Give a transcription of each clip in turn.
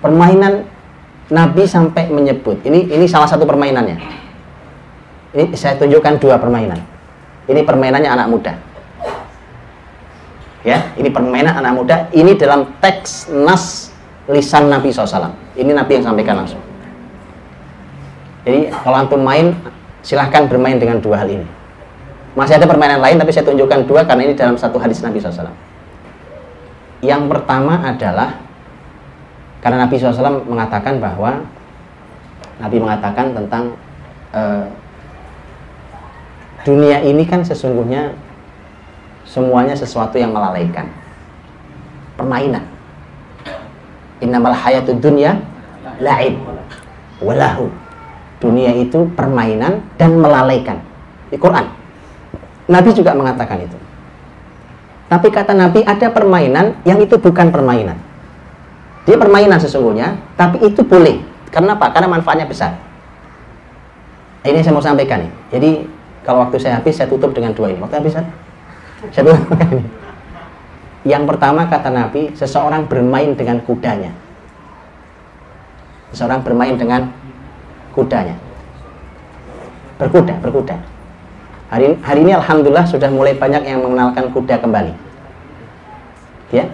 permainan Nabi sampai menyebut. Ini ini salah satu permainannya. Ini saya tunjukkan dua permainan. Ini permainannya anak muda. Ya ini permainan anak muda. Ini dalam teks nas lisan Nabi SAW ini Nabi yang sampaikan langsung. Jadi kalau antum main silahkan bermain dengan dua hal ini. Masih ada permainan lain tapi saya tunjukkan dua karena ini dalam satu hadis Nabi SAW yang pertama adalah karena Nabi SAW mengatakan bahwa Nabi mengatakan tentang uh, dunia ini kan sesungguhnya semuanya sesuatu yang melalaikan. Permainan. Innamal hayatud dunya la'ib walahu. Dunia itu permainan dan melalaikan. Di Quran. Nabi juga mengatakan itu. Tapi kata Nabi ada permainan yang itu bukan permainan. Dia permainan sesungguhnya, tapi itu boleh. Karena apa? Karena manfaatnya besar. Ini saya mau sampaikan nih. Jadi kalau waktu saya habis, saya tutup dengan dua ini. Waktu habis, saya tutup ini. Yang pertama kata Nabi, seseorang bermain dengan kudanya. Seseorang bermain dengan kudanya. Berkuda, berkuda. Hari, hari ini Alhamdulillah sudah mulai banyak yang mengenalkan kuda kembali. Ya,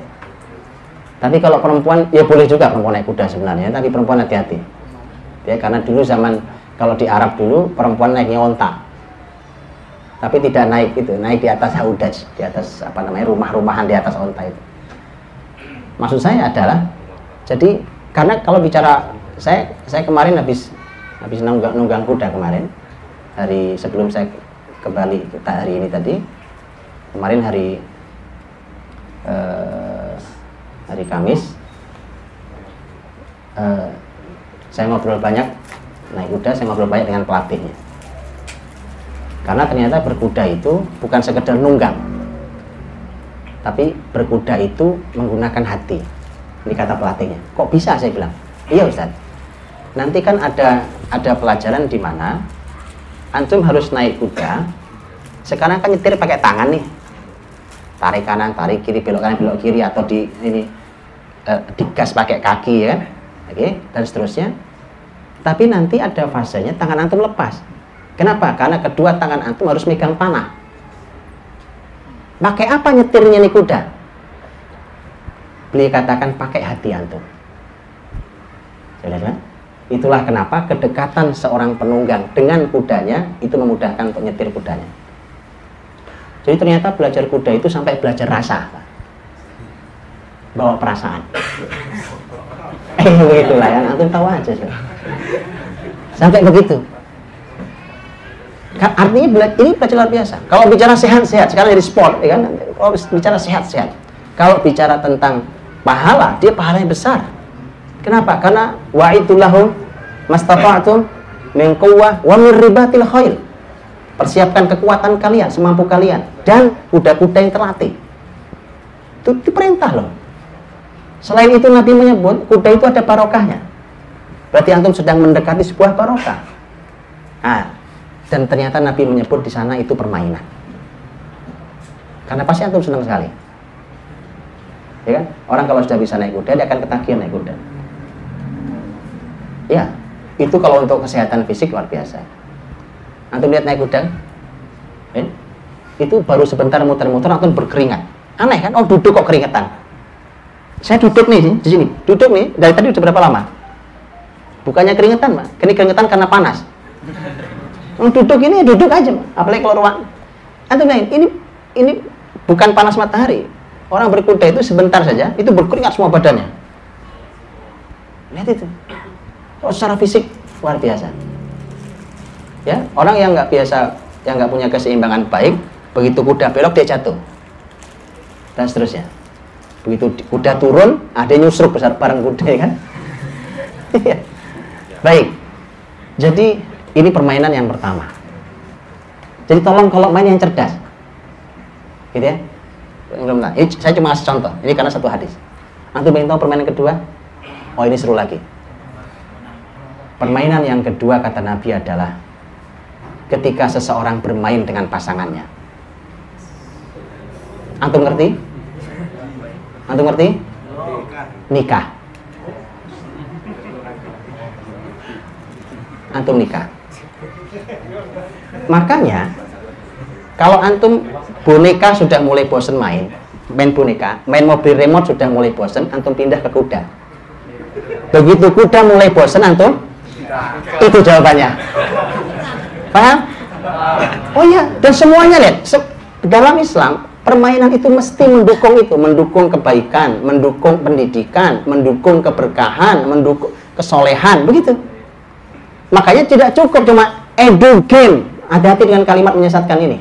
tapi kalau perempuan ya boleh juga perempuan naik kuda sebenarnya, tapi perempuan hati-hati. Ya karena dulu zaman kalau di Arab dulu perempuan naiknya onta. Tapi tidak naik itu, naik di atas haudaj, di atas apa namanya rumah-rumahan di atas onta itu. Maksud saya adalah jadi karena kalau bicara saya saya kemarin habis habis nunggang, nunggang kuda kemarin hari sebelum saya kembali kita hari ini tadi kemarin hari eh, hari Kamis. Uh, saya ngobrol banyak naik kuda saya ngobrol banyak dengan pelatihnya. Karena ternyata berkuda itu bukan sekedar nunggang tapi berkuda itu menggunakan hati. Ini kata pelatihnya. Kok bisa saya bilang? Iya Ustaz. Nanti kan ada ada pelajaran di mana antum harus naik kuda sekarang kan nyetir pakai tangan nih tarik kanan tarik kiri belok kanan belok kiri atau di ini uh, digas pakai kaki ya kan? Oke okay, dan seterusnya. Tapi nanti ada fasenya tangan antum lepas. Kenapa? Karena kedua tangan antum harus megang panah. Pakai apa nyetirnya nih kuda? Beliau katakan pakai hati antum. Kan? itulah kenapa kedekatan seorang penunggang dengan kudanya itu memudahkan untuk nyetir kudanya jadi ternyata belajar kuda itu sampai belajar rasa. Bawa perasaan. Eh begitulah ya, nanti tahu aja. Sih. Sampai begitu. Artinya ini belajar luar biasa. Kalau bicara sehat-sehat, sekarang jadi sport, ya kan? Kalau bicara sehat-sehat. Kalau bicara tentang pahala, dia pahalanya besar. Kenapa? Karena wa itulahum mastata'tum min wa min ribatil khail persiapkan kekuatan kalian semampu kalian. Dan kuda-kuda yang terlatih. Itu, itu perintah loh. Selain itu Nabi menyebut kuda itu ada barokahnya. Berarti antum sedang mendekati sebuah barokah. Nah, dan ternyata Nabi menyebut di sana itu permainan. Karena pasti antum senang sekali. Ya kan? Orang kalau sudah bisa naik kuda dia akan ketagihan naik kuda. Ya itu kalau untuk kesehatan fisik luar biasa antum lihat naik kuda eh? itu baru sebentar muter-muter antum berkeringat. Aneh kan? Oh duduk kok keringetan. Saya duduk nih di sini. Duduk nih. Dari tadi udah berapa lama? Bukannya keringetan pak ini keringetan karena panas. Oh, duduk ini duduk aja pak. apalagi kalau ruang. Antum lihat ini ini bukan panas matahari. Orang berkuda itu sebentar saja itu berkeringat semua badannya. Lihat itu. Oh, secara fisik luar biasa ya orang yang nggak biasa yang nggak punya keseimbangan baik begitu kuda belok dia jatuh. Dan seterusnya. Begitu kuda turun ada nyusruk besar bareng kuda ya kan? Iya. baik. Jadi ini permainan yang pertama. Jadi tolong kalau main yang cerdas. Gitu ya. Saya cuma kasih contoh. Ini karena satu hadis. Antum ingin tahu permainan kedua? Oh ini seru lagi. Permainan yang kedua kata Nabi adalah ketika seseorang bermain dengan pasangannya. Antum ngerti? Antum ngerti? Nikah. Antum nikah. Makanya kalau antum boneka sudah mulai bosen main, main boneka, main mobil remote sudah mulai bosen, antum pindah ke kuda. Begitu kuda mulai bosen antum, itu jawabannya. Paham? Oh iya, dan semuanya lihat, se- dalam Islam permainan itu mesti mendukung itu, mendukung kebaikan, mendukung pendidikan, mendukung keberkahan, mendukung kesolehan, begitu. Makanya tidak cukup cuma edu game. Hati-hati dengan kalimat menyesatkan ini.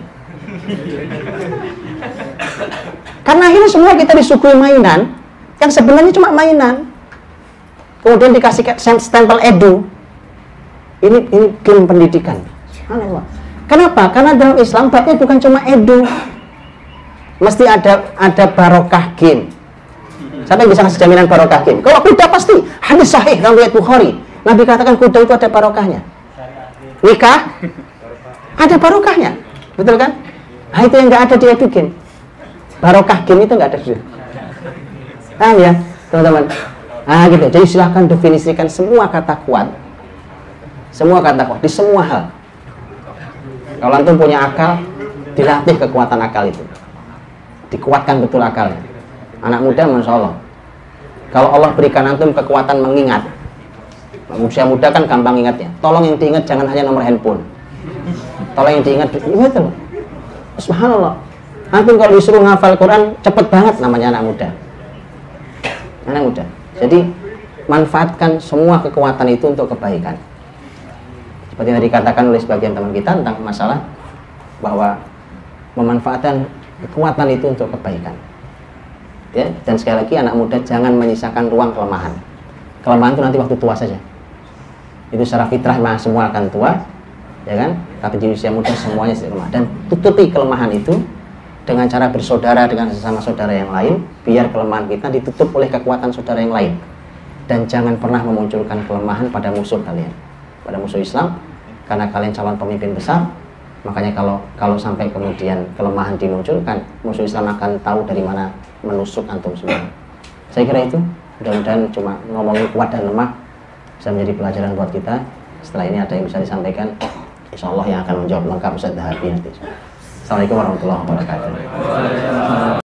Karena ini semua kita disuguhi mainan yang sebenarnya cuma mainan. Kemudian dikasih stempel edu. Ini ini game pendidikan. Subhanallah. Kenapa? Karena dalam Islam babnya bukan cuma edu. Mesti ada ada barokah game. Siapa bisa kasih jaminan barokah game? Kalau kuda pasti hadis sahih dalam riwayat Bukhari. Nabi katakan kuda itu ada barokahnya. Nikah ada barokahnya. Betul kan? Nah itu yang nggak ada di edu game. Barokah game itu nggak ada di. Paham ya, teman-teman? Nah gitu. Jadi silahkan definisikan semua kata kuat. Semua kata kuat di semua hal. Kalau antum punya akal, dilatih kekuatan akal itu. Dikuatkan betul akalnya. Anak muda, masya Allah. Kalau Allah berikan antum kekuatan mengingat, usia muda kan gampang ingatnya. Tolong yang diingat jangan hanya nomor handphone. Tolong yang diingat, iya betul. Subhanallah. Antum kalau disuruh ngafal Quran, cepet banget namanya anak muda. Anak muda. Jadi manfaatkan semua kekuatan itu untuk kebaikan seperti yang dikatakan oleh sebagian teman kita tentang masalah bahwa memanfaatkan kekuatan itu untuk kebaikan. Ya dan sekali lagi anak muda jangan menyisakan ruang kelemahan. Kelemahan itu nanti waktu tua saja. Itu secara fitrah mah semua akan tua ya kan? Tapi di usia muda semuanya sedikit lemah. Dan tutupi kelemahan itu dengan cara bersaudara dengan sesama saudara yang lain biar kelemahan kita ditutup oleh kekuatan saudara yang lain. Dan jangan pernah memunculkan kelemahan pada musuh kalian pada musuh Islam karena kalian calon pemimpin besar makanya kalau kalau sampai kemudian kelemahan dimunculkan musuh Islam akan tahu dari mana menusuk antum semua. Saya kira itu. Mudah-mudahan cuma ngomongin kuat dan lemah bisa menjadi pelajaran buat kita. Setelah ini ada yang bisa disampaikan Insya Allah yang akan menjawab lengkap Ustaz Dahabi nanti. Assalamualaikum warahmatullahi wabarakatuh